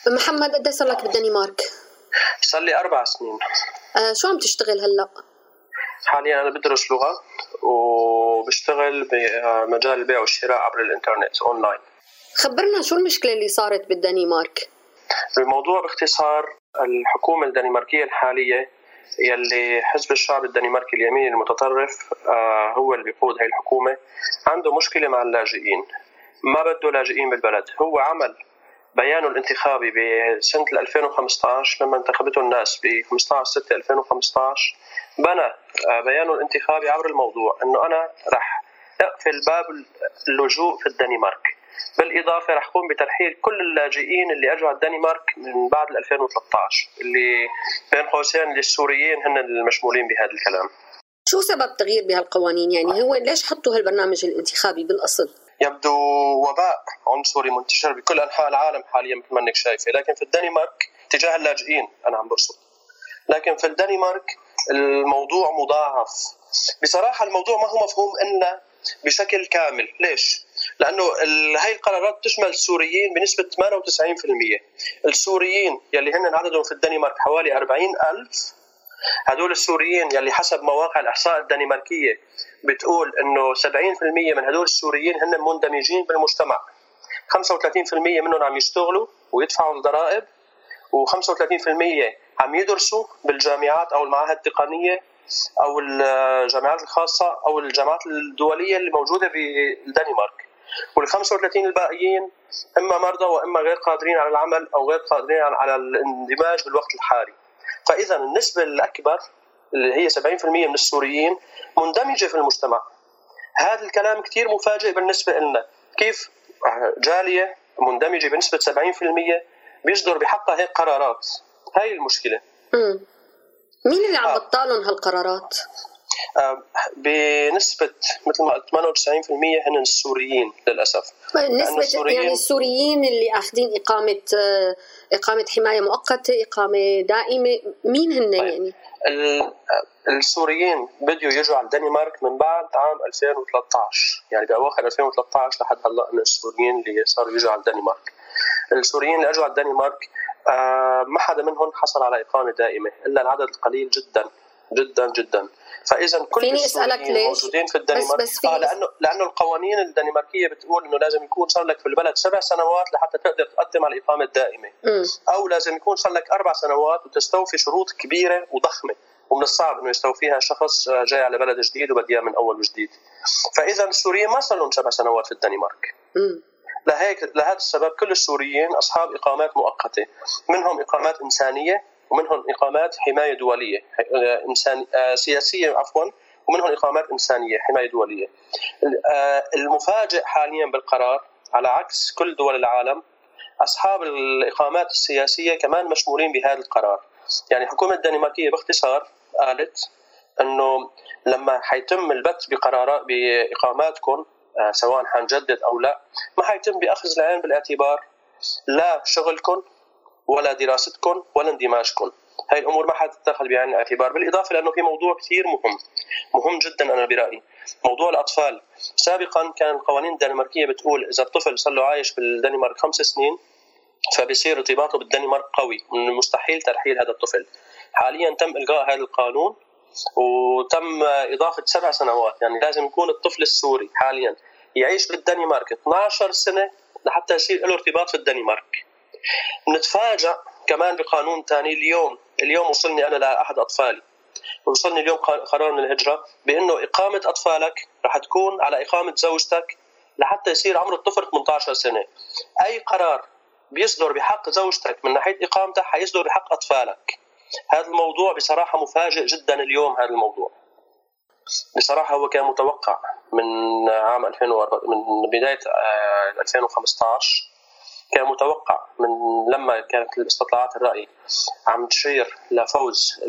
محمد قد صار لك بالدنمارك؟ صار لي أربع سنين آه شو عم تشتغل هلأ؟ حاليا أنا بدرس لغة وبشتغل بمجال البيع والشراء عبر الإنترنت أونلاين. خبرنا شو المشكلة اللي صارت بالدنمارك؟ الموضوع باختصار الحكومة الدنماركية الحالية يلي حزب الشعب الدنماركي اليميني المتطرف آه، هو اللي بيقود هاي الحكومة عنده مشكلة مع اللاجئين. ما بده لاجئين بالبلد هو عمل بيانه الانتخابي بسنة 2015 لما انتخبته الناس ب 15 6 2015 بنى آه، بيانه الانتخابي عبر الموضوع إنه أنا رح أقفل باب اللجوء في الدنمارك. بالإضافة رح اقوم بترحيل كل اللاجئين اللي أجوا على الدنمارك من بعد 2013 اللي بين قوسين السوريين هن المشمولين بهذا الكلام. شو سبب تغيير بهالقوانين؟ يعني هو ليش حطوا هالبرنامج الانتخابي بالأصل؟ يبدو وباء عنصري منتشر بكل أنحاء العالم حاليا مثل ما إنك شايفة. لكن في الدنمارك تجاه اللاجئين أنا عم بقصد لكن في الدنمارك الموضوع مضاعف. بصراحة الموضوع ما هو مفهوم إلا بشكل كامل. ليش؟ لأنه هاي القرارات تشمل السوريين بنسبة 98% السوريين يلي هن عددهم في الدنمارك حوالي 40 ألف. هدول السوريين يلي حسب مواقع الإحصاء الدنماركية بتقول إنه 70% من هدول السوريين هن مندمجين بالمجتمع. 35% منهم عم يشتغلوا ويدفعوا الضرائب و35% عم يدرسوا بالجامعات أو المعاهد التقنية أو الجامعات الخاصة أو الجامعات الدولية اللي موجودة بالدنمارك وال 35 الباقيين إما مرضى وإما غير قادرين على العمل أو غير قادرين على الاندماج بالوقت الحالي. فاذا النسبة الأكبر اللي هي 70% من السوريين مندمجة في المجتمع هذا الكلام كثير مفاجئ بالنسبة لنا كيف جالية مندمجة بنسبة 70% بيصدر بحقها هيك قرارات هاي المشكلة. مين اللي عم آه. بطالهم هالقرارات؟ آه بنسبة مثل ما قلت 98% هن السوريين للأسف طيب، نسبة السوريين يعني السوريين اللي أخذين إقامة آه، إقامة حماية مؤقتة إقامة دائمة مين هن طيب. يعني؟ السوريين بدوا يجوا على الدنمارك من بعد عام 2013 يعني بأواخر 2013 لحد هلأ من السوريين اللي صاروا يجوا على الدنمارك السوريين اللي إجوا على الدنمارك آه، ما حدا منهم حصل على إقامة دائمة إلا العدد القليل جدا جدا جدا. فاذا كل فيني أسألك ليش؟ موجودين في الدنمارك. بس بس آه لأنه لأنه القوانين الدنماركية بتقول إنه لازم يكون صار لك في البلد سبع سنوات لحتى تقدر تقدم على الإقامة الدائمة. م. أو لازم يكون صار لك أربع سنوات وتستوفي شروط كبيرة وضخمة. ومن الصعب إنه يستوفيها شخص آه، جاي على بلد جديد وبدي من أول وجديد. فاذا السوريين ما صار لهم سبع سنوات في الدنمارك. م. لهيك لهذا السبب كل السوريين أصحاب إقامات مؤقتة منهم إقامات إنسانية ومنهم إقامات حماية دولية إنسان آه، سياسية عفوا ومنهم إقامات إنسانية حماية دولية. آه، المفاجئ حاليا بالقرار على عكس كل دول العالم أصحاب الإقامات السياسية كمان مشمولين بهذا القرار. يعني الحكومة الدنماركية باختصار قالت إنه لما حيتم البت بقرارات بإقاماتكم آه، سواء حنجدد أو لا ما حيتم بأخذ العين بالإعتبار لا شغلكم ولا دراستكم ولا اندماجكم. هاي الأمور ما حتتاخذ بعين الاعتبار بالإضافة لأنه في موضوع كثير مهم مهم جدا أنا برأيي. موضوع الأطفال. سابقا كان القوانين الدنماركية بتقول إذا الطفل صار له عايش بالدنمارك خمس سنين فبصير ارتباطه بالدنمارك قوي من المستحيل ترحيل هذا الطفل. حاليا تم إلغاء هذا القانون وتم إضافة سبع سنوات يعني لازم يكون الطفل السوري حاليا يعيش بالدنمارك 12 سنة لحتى يصير له ارتباط في الدنمارك نتفاجأ كمان بقانون ثاني اليوم. اليوم وصلني أنا لأحد أطفالي. وصلني اليوم قرار من الهجرة بأنه إقامة أطفالك رح تكون على إقامة زوجتك لحتى يصير عمر الطفل 18 سنة. أي قرار بيصدر بحق زوجتك من ناحية اقامتها حيصدر بحق أطفالك. هذا الموضوع بصراحة مفاجئ جدا اليوم هذا الموضوع. بصراحة هو كان متوقع من عام 2004 من بداية 2015 آه، كان متوقع من لما كانت الاستطلاعات الرأي عم تشير لفوز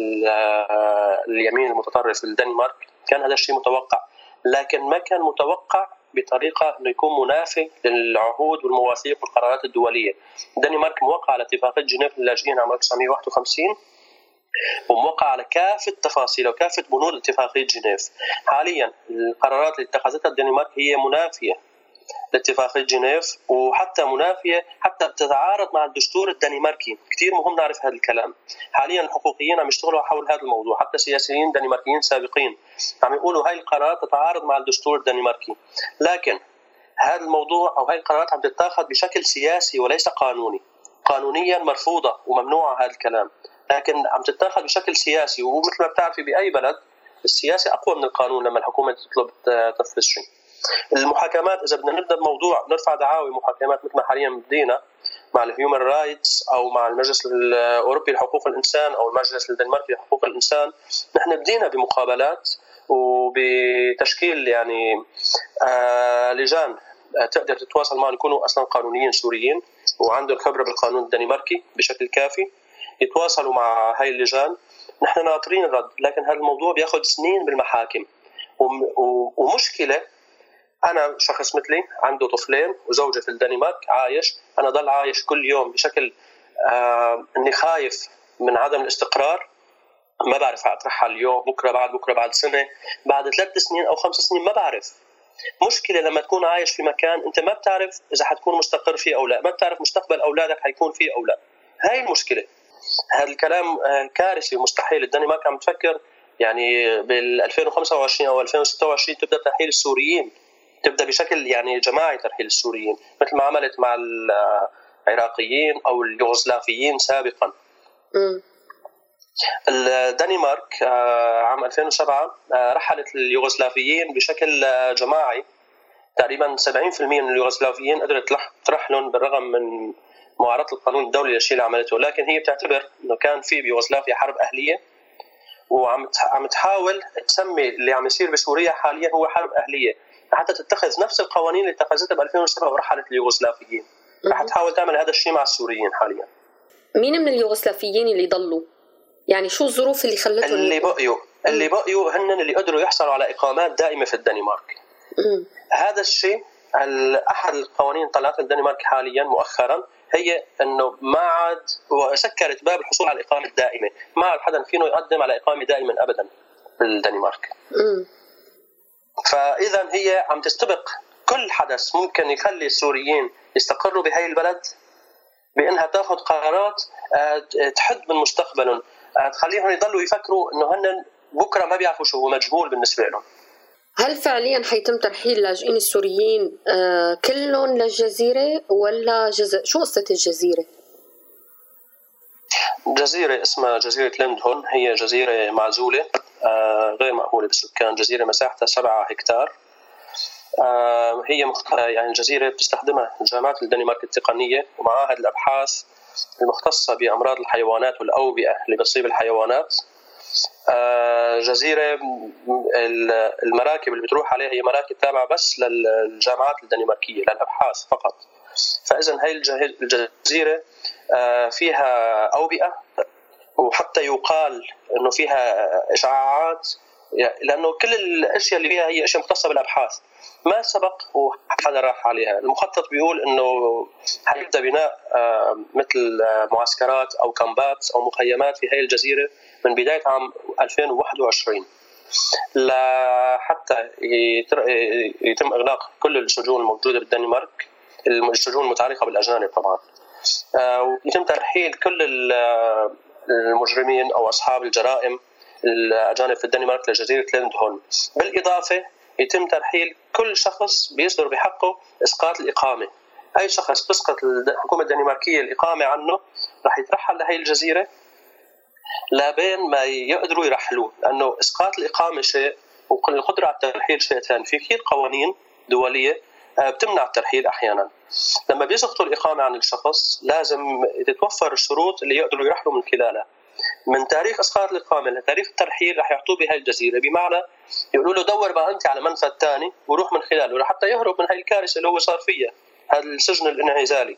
اليمين المتطرف بالدنمارك كان هذا الشيء متوقع لكن ما كان متوقع بطريقة إنه يكون منافي للعهود والمواثيق والقرارات الدولية. الدنمارك موقع على اتفاقيه جنيف للاجئين عام 1951 وموقع على كافة تفاصيل وكافة بنود اتفاقية جنيف حاليا القرارات اللي اتخذتها الدنمارك هي منافية لاتفاقية جنيف وحتى منافية حتى بتتعارض مع الدستور الدنماركي. كثير مهم نعرف هذا الكلام. حاليا الحقوقيين عم يشتغلوا حول هذا الموضوع. حتى سياسيين دنماركيين سابقين عم يقولوا هاي القرارات تتعارض مع الدستور الدنماركي. لكن هذا الموضوع أو هاي القرارات عم تتاخذ بشكل سياسي وليس قانوني. قانونيا مرفوضة وممنوعة هذا الكلام. لكن عم تتاخذ بشكل سياسي ومثل ما بتعرفي بأي بلد السياسة أقوى من القانون لما الحكومة تطلب تنفذ شيء. المحاكمات إذا بدنا نبدأ بموضوع نرفع دعاوي محاكمات مثل ما حاليا بدينا مع ال Human Rights أو مع المجلس الأوروبي لحقوق الإنسان أو المجلس الدنماركي لحقوق الإنسان. نحن بدينا بمقابلات وبتشكيل يعني آه لجان آه، تقدر تتواصل معهم يكونوا أصلا قانونيين سوريين وعندهم خبره بالقانون الدنماركي بشكل كافي يتواصلوا مع هاي اللجان. نحن ناطرين الرد لكن هذا الموضوع بياخذ سنين بالمحاكم. ومشكلة أنا شخص مثلي عنده طفلين وزوجة في الدنمارك عايش. أنا ضل عايش كل يوم بشكل آه إني خايف من عدم الاستقرار. ما بعرف أطرحها اليوم بكرة بعد بكرة بعد سنة بعد ثلاث سنين أو خمس سنين ما بعرف. مشكلة لما تكون عايش في مكان أنت ما بتعرف إذا حتكون مستقر فيه أو لا ما بتعرف مستقبل أولادك حيكون فيه أو لا. هاي المشكلة. هذا الكلام آه، كارثي ومستحيل الدنمارك عم تفكر يعني بال 2025 أو 2026 تبدأ ترحيل السوريين. تبدأ بشكل يعني جماعي ترحيل السوريين مثل ما عملت مع العراقيين أو اليوغوسلافيين سابقا. الدنمارك آه، عام 2007 آه، رحلت اليوغوسلافيين بشكل جماعي. تقريبا 70% من اليوغوسلافيين قدرت ترحلهم بالرغم من معارضه القانون الدولي للشيء اللي عملته لكن هي بتعتبر إنه كان في بيوغوسلافيا حرب أهلية. وعم عم تحاول تسمي اللي عم يصير بسوريا حاليا هو حرب أهلية. حتى تتخذ نفس القوانين اللي اتخذتها ب 2007 ورحلت اليوغوسلافيين. رح تحاول تعمل هذا الشيء مع السوريين حاليا. مين من اليوغوسلافيين اللي ضلوا؟ يعني شو الظروف اللي خلتهم اللي بقيوا اللي بقيوا هن اللي قدروا يحصلوا على إقامات دائمة في الدنمارك. هذا الشيء أحد القوانين طلعت الدنمارك حاليا مؤخرا هي إنه ما عاد سكرت باب الحصول على الإقامة الدائمة، ما عاد حدا فينه يقدم على إقامة دائما ابدا بالدنمارك. فإذا هي عم تستبق كل حدث ممكن يخلي السوريين يستقروا بهي البلد بإنها تاخذ قرارات آه، تحد من مستقبلهم، آه، تخليهم يضلوا يفكروا إنه هن بكرة ما بيعرفوا شو هو مجهول بالنسبة لهم. هل فعليا حيتم ترحيل اللاجئين السوريين آه، كلهم للجزيرة ولا جزء شو قصة الجزيرة؟ جزيرة اسمها جزيرة ليندهون هي جزيرة معزولة غير مأهولة بالسكان جزيرة مساحتها سبعة هكتار. آه، هي مخت... يعني الجزيرة بتستخدمها جامعات الدنمارك التقنية ومعاهد الأبحاث المختصة بأمراض الحيوانات والأوبئة اللي بتصيب الحيوانات. آه، جزيرة المراكب اللي بتروح عليها هي مراكب تابعة بس للجامعات الدنماركيه للأبحاث فقط. فاذا هي الجزيرة آه، فيها أوبئة وحتى يقال إنه فيها إشعاعات لأنه كل الأشياء اللي فيها هي أشياء مختصة بالأبحاث. ما سبق وحدا راح عليها. المخطط بيقول إنه حيبدا بناء آه، مثل معسكرات أو كامبات أو مخيمات في هي الجزيرة من بداية عام 2021 لحتى يتم إغلاق كل السجون الموجودة بالدنمارك السجون المتعلقة بالأجانب طبعا. آه، ويتم ترحيل كل المجرمين أو أصحاب الجرائم الأجانب في الدنمارك لجزيرة ليندهون بالإضافة يتم ترحيل كل شخص بيصدر بحقه إسقاط الإقامة. أي شخص تسقط الحكومة الدنماركية الإقامة عنه رح يترحل لهي الجزيرة لبين ما يقدروا يرحلوه لأنه إسقاط الإقامة شيء والقدره على الترحيل شيء ثاني. في كثير قوانين دولية بتمنع الترحيل أحيانا. لما بيسقطوا الإقامة عن الشخص لازم تتوفر الشروط اللي يقدروا يرحلوا من خلالها. من تاريخ أسقاط الإقامة لتاريخ الترحيل رح يعطوه بهي الجزيرة. بمعنى يقولوا له دور بقى أنت على منفذ ثاني وروح من خلاله لحتى يهرب من هاي الكارثة اللي هو صار فيها هذا السجن الانعزالي.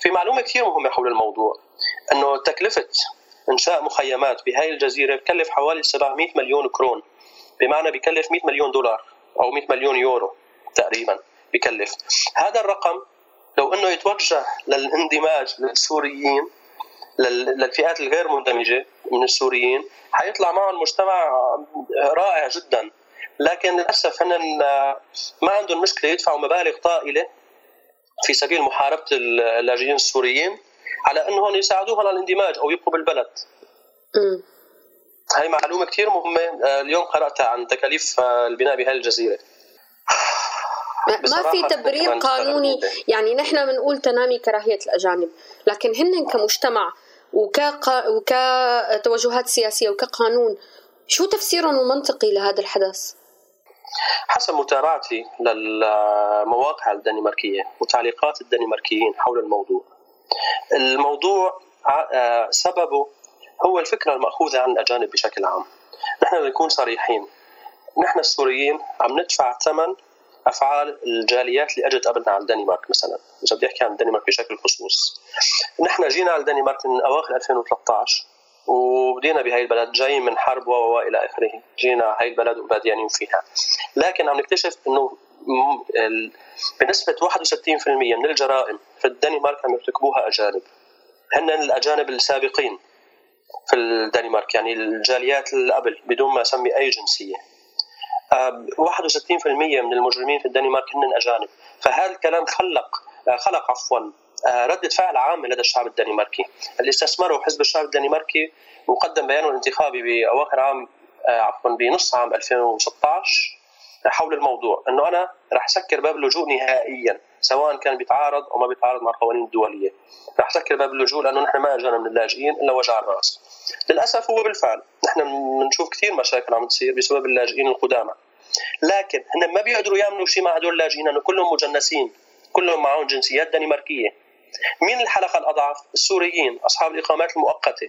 في معلومة كثير مهمة حول الموضوع إنه تكلفة إنشاء مخيمات بهاي الجزيرة بكلف حوالي 700 مليون كرون. بمعنى بكلف 100 مليون دولار أو 100 مليون يورو تقريبا. بكلف هذا الرقم لو إنه يتوجه للاندماج للسوريين للفئات الغير مندمجة من السوريين حيطلع معهم مجتمع رائع جدا لكن للأسف هن ما عندهم مشكلة يدفعوا مبالغ طائلة في سبيل محاربة اللاجئين السوريين على انهم يساعدوهم على الاندماج أو يبقوا بالبلد. هاي معلومة كثير مهمة آه، اليوم قرأتها عن تكاليف آه، البناء بهذه الجزيرة. ما في تبرير قانوني. يعني نحن بنقول تنامي كراهيه الأجانب. لكن هن كمجتمع وكا وكتوجهات سياسية وكقانون شو تفسيرهم المنطقي لهذا الحدث؟ حسب متابعتي للمواقع الدنماركية وتعليقات الدنماركيين حول الموضوع. الموضوع آه، سببه هو الفكرة المأخوذة عن الأجانب بشكل عام. نحن نكون صريحين. نحن السوريين عم ندفع ثمن أفعال الجاليات اللي اجت قبلنا على الدنمارك مثلا. إذا بدي أحكي عن الدنمارك بشكل خصوص. نحن جينا على الدنمارك من أواخر 2013 وبدينا بهي البلد جاي من حرب و إلى آخره. جينا هاي البلد وباديانين فيها. لكن عم نكتشف إنه بنسبة 61% من الجرائم في الدنمارك عم يرتكبوها أجانب. هن الأجانب السابقين في الدنمارك يعني الجاليات اللي قبل بدون ما أسمي أي جنسية. 61% من المجرمين في الدنمارك هن أجانب. فهذا الكلام خلق خلق عفوا ردة فعل عامة لدى الشعب الدنماركي. اللي استثمره حزب الشعب الدنماركي وقدم بيانه الانتخابي بأواخر عام عفوا بنص عام 2016 حول الموضوع إنه أنا راح سكر باب اللجوء نهائيا سواء كان بيتعارض أو ما بيتعارض مع القوانين الدولية. راح سكر باب اللجوء لأنه نحن ما إجانا من اللاجئين إلا وجع الرأس. للأسف هو بالفعل نحن بنشوف كثير مشاكل عم تصير بسبب اللاجئين القدامى. لكن هن ما بيقدروا يعملوا شيء مع هدول اللاجئين لأنه كلهم مجنسين كلهم معهم جنسيات دنماركية. مين الحلقة الأضعف؟ السوريين أصحاب الإقامات المؤقتة.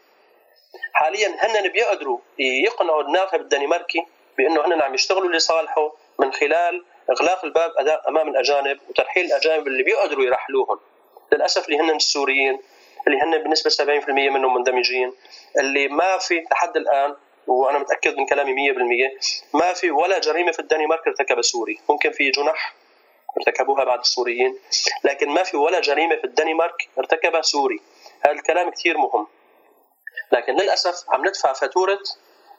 حاليا هن بيقدروا يقنعوا الناخب الدنماركي بأنه هن عم يشتغلوا لصالحه من خلال إغلاق الباب أمام الأجانب وترحيل الأجانب اللي بيقدروا يرحلوهم. للأسف اللي هن السوريين اللي هن بنسبة 70% منهم مندمجين. اللي ما في لحد الآن وأنا متأكد من كلامي 100% ما في ولا جريمة في الدنمارك ارتكبها سوري. ممكن في جنح ارتكبوها بعض السوريين لكن ما في ولا جريمة في الدنمارك ارتكبها سوري. هذا الكلام كثير مهم. لكن للأسف عم ندفع فاتورة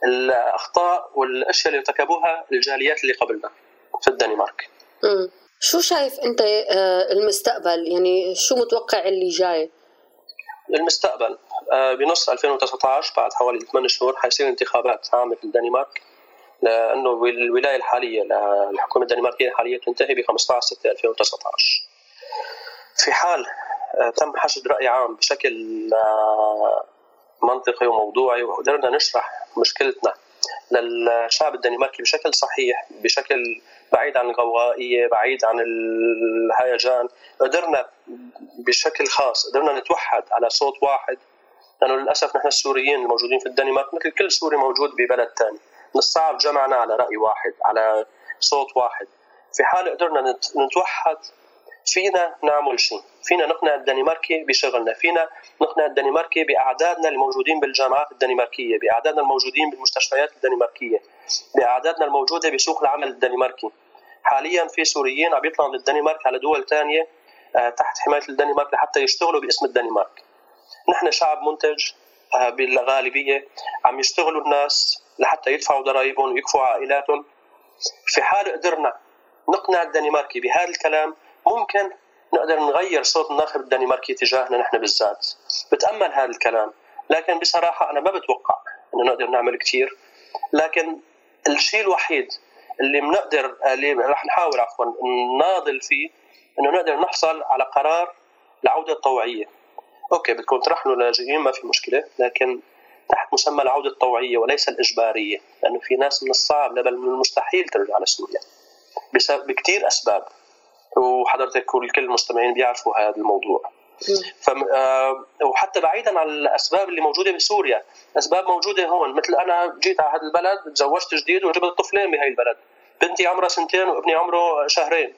الأخطاء والأشياء اللي ارتكبوها الجاليات اللي قبلنا في الدنمارك. شو شايف أنت آه، المستقبل؟ يعني شو متوقع اللي جاي؟ المستقبل آه، بنص 2019 بعد حوالي 8 شهور حيصير انتخابات عامة في الدنمارك لأنه الولاية الحالية للحكومه الدنماركية الحالية تنتهي ب 15 6 2019 في حال آه، تم حشد رأي عام بشكل منطقي وموضوعي وقدرنا نشرح مشكلتنا للشعب الدنماركي بشكل صحيح بشكل بعيد عن الغوغائية بعيد عن الهيجان. قدرنا بشكل خاص قدرنا نتوحد على صوت واحد. لأنه للأسف نحن السوريين الموجودين في الدنمارك مثل كل سوري موجود ببلد ثاني من الصعب جمعنا على رأي واحد على صوت واحد. في حال قدرنا نتوحد فينا نعمل شيء فينا نقنع الدنماركي بشغلنا فينا نقنع الدنماركي بأعدادنا الموجودين بالجامعات الدنماركية بأعدادنا الموجودين بالمستشفيات الدنماركية بأعدادنا الموجودة بسوق العمل الدنماركي. حاليا في سوريين عم يطلعوا من الدنمارك على دول ثانية آه، تحت حماية الدنمارك لحتى يشتغلوا باسم الدنمارك. نحن شعب منتج آه، بالغالبية عم يشتغلوا الناس لحتى يدفعوا ضرائبهم ويكفوا عائلاتهم. في حال قدرنا نقنع الدنماركي بهذا الكلام ممكن نقدر نغير صوت الناخب الدنماركي تجاهنا نحن بالذات. بتأمل هذا الكلام. لكن بصراحة أنا ما بتوقع إنه نقدر نعمل كثير لكن الشيء الوحيد اللي بنقدر اللي رح نحاول عفوا نناضل فيه إنه نقدر نحصل على قرار العوده الطوعيه أوكي بدكم ترحلوا اللاجئين ما في مشكلة. لكن تحت مسمى العودة الطوعيه وليس الإجبارية. لأنه في ناس من الصعب بل من المستحيل ترجع لسوريا. بسبب كثير أسباب. وحضرتك وكل المستمعين بيعرفوا هذا الموضوع. ف... آه، وحتى بعيدا عن الأسباب اللي موجودة بسوريا أسباب موجودة هون مثل أنا جيت على هذا البلد تزوجت جديد وجبت طفلين بهي البلد. بنتي عمرها سنتين وابني عمره شهرين.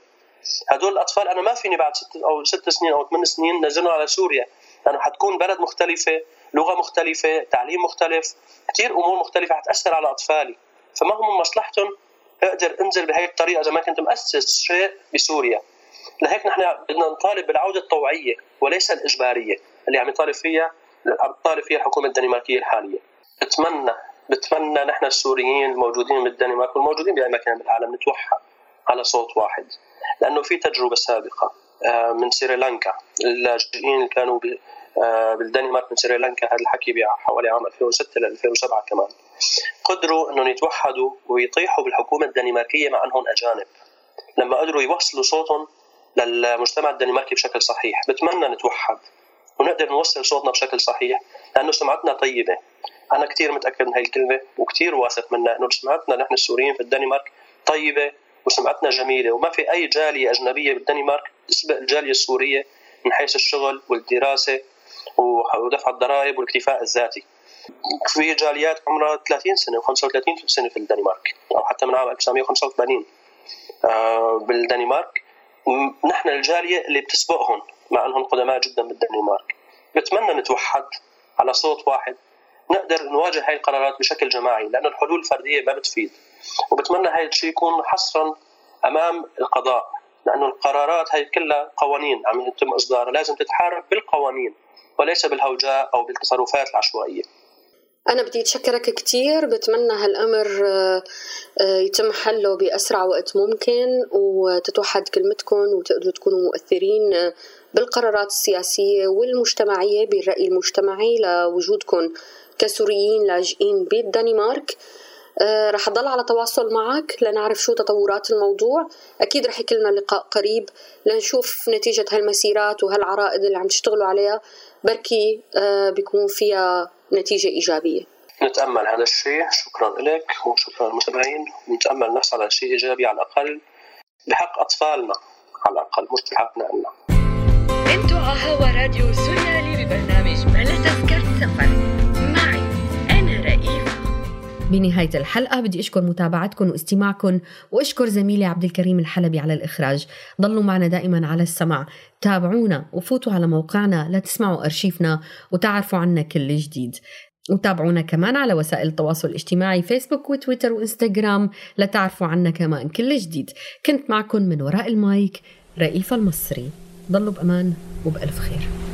هدول الأطفال أنا ما فيني بعد ست أو ست سنين أو ثمان سنين نزلهم على سوريا. لأنه حتكون بلد مختلفة لغة مختلفة تعليم مختلف كثير أمور مختلفة حتأثر على أطفالي. فما هو من مصلحتهم أقدر انزل بهي الطريقة إذا ما كنت مؤسس شيء بسوريا. لهيك نحن بدنا نطالب بالعودة الطوعية وليس الإجبارية اللي عم يطالب فيها عم تطالب فيها الحكومة الدنماركية الحالية. بتمنى بتمنى نحن السوريين الموجودين بالدنمارك والموجودين بأي مكان بالعالم نتوحد على صوت واحد. لأنه في تجربة سابقة آه، من سريلانكا اللاجئين اللي كانوا بالدنمارك من سريلانكا هذا الحكي بحوالي عام 2006 ل 2007 كمان. قدروا إنهم يتوحدوا ويطيحوا بالحكومة الدنماركية مع أنهم أجانب. لما قدروا يوصلوا صوتهم للمجتمع الدنماركي بشكل صحيح بتمنى نتوحد ونقدر نوصل صوتنا بشكل صحيح لأنه سمعتنا طيبة. أنا كثير متأكد من هاي الكلمة وكثير واثق منها إنه سمعتنا نحن السوريين في الدنمارك طيبة وسمعتنا جميلة. وما في أي جالية أجنبية بالدنمارك تسبق الجالية السورية من حيث الشغل والدراسة ودفع الضرائب والاكتفاء الذاتي. في جاليات عمرها 30 سنة و35 سنه في الدنمارك أو حتى من عام 1985 آه، بالدنمارك. نحن الجالية اللي بتسبقهم مع إنهم قدماء جدا بالدنمارك. بتمنى نتوحد على صوت واحد. نقدر نواجه هاي القرارات بشكل جماعي لأن الحلول الفردية ما بتفيد. وبتمنى هاي الشيء يكون حصرا أمام القضاء لأنه القرارات هي كلها قوانين عم يتم إصدارها لازم تتحارب بالقوانين. وليس بالهوجاء أو بالتصرفات العشوائية. أنا بدي أتشكرك كتير بتمنى هالأمر آه، آه، يتم حله بأسرع وقت ممكن وتتوحد كلمتكم وتقدروا تكونوا مؤثرين بالقرارات السياسية والمجتمعية بالرأي المجتمعي لوجودكم كسوريين لاجئين بالدنمارك. آه رح أضل على تواصل معك لنعرف شو تطورات الموضوع. أكيد رح يكون لنا لقاء قريب لنشوف نتيجة هالمسيرات وهالعرائض اللي عم تشتغلوا عليها. بركي آه بيكون فيها نتيجة إيجابية. نتأمل هذا الشيء. شكرا لك وشكرا للمتابعين ونتأمل نحصل على شيء إيجابي على الأقل. بحق أطفالنا على الأقل مش بحقنا عنا أنتوا على هوا راديو سوريالي بنهاية الحلقة بدي أشكر متابعتكم واستماعكم وأشكر زميلي عبد الكريم الحلبي على الإخراج. ضلوا معنا دائما على السمع تابعونا وفوتوا على موقعنا لتسمعوا أرشيفنا وتعرفوا عنا كل جديد. وتابعونا كمان على وسائل التواصل الاجتماعي فيسبوك وتويتر وإنستغرام لتعرفوا عنا كمان كل جديد. كنت معكم من وراء المايك رئيفة المصري. ضلوا بأمان وبألف خير.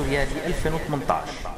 هذا البرنامج من إنتاج سوريالي 2018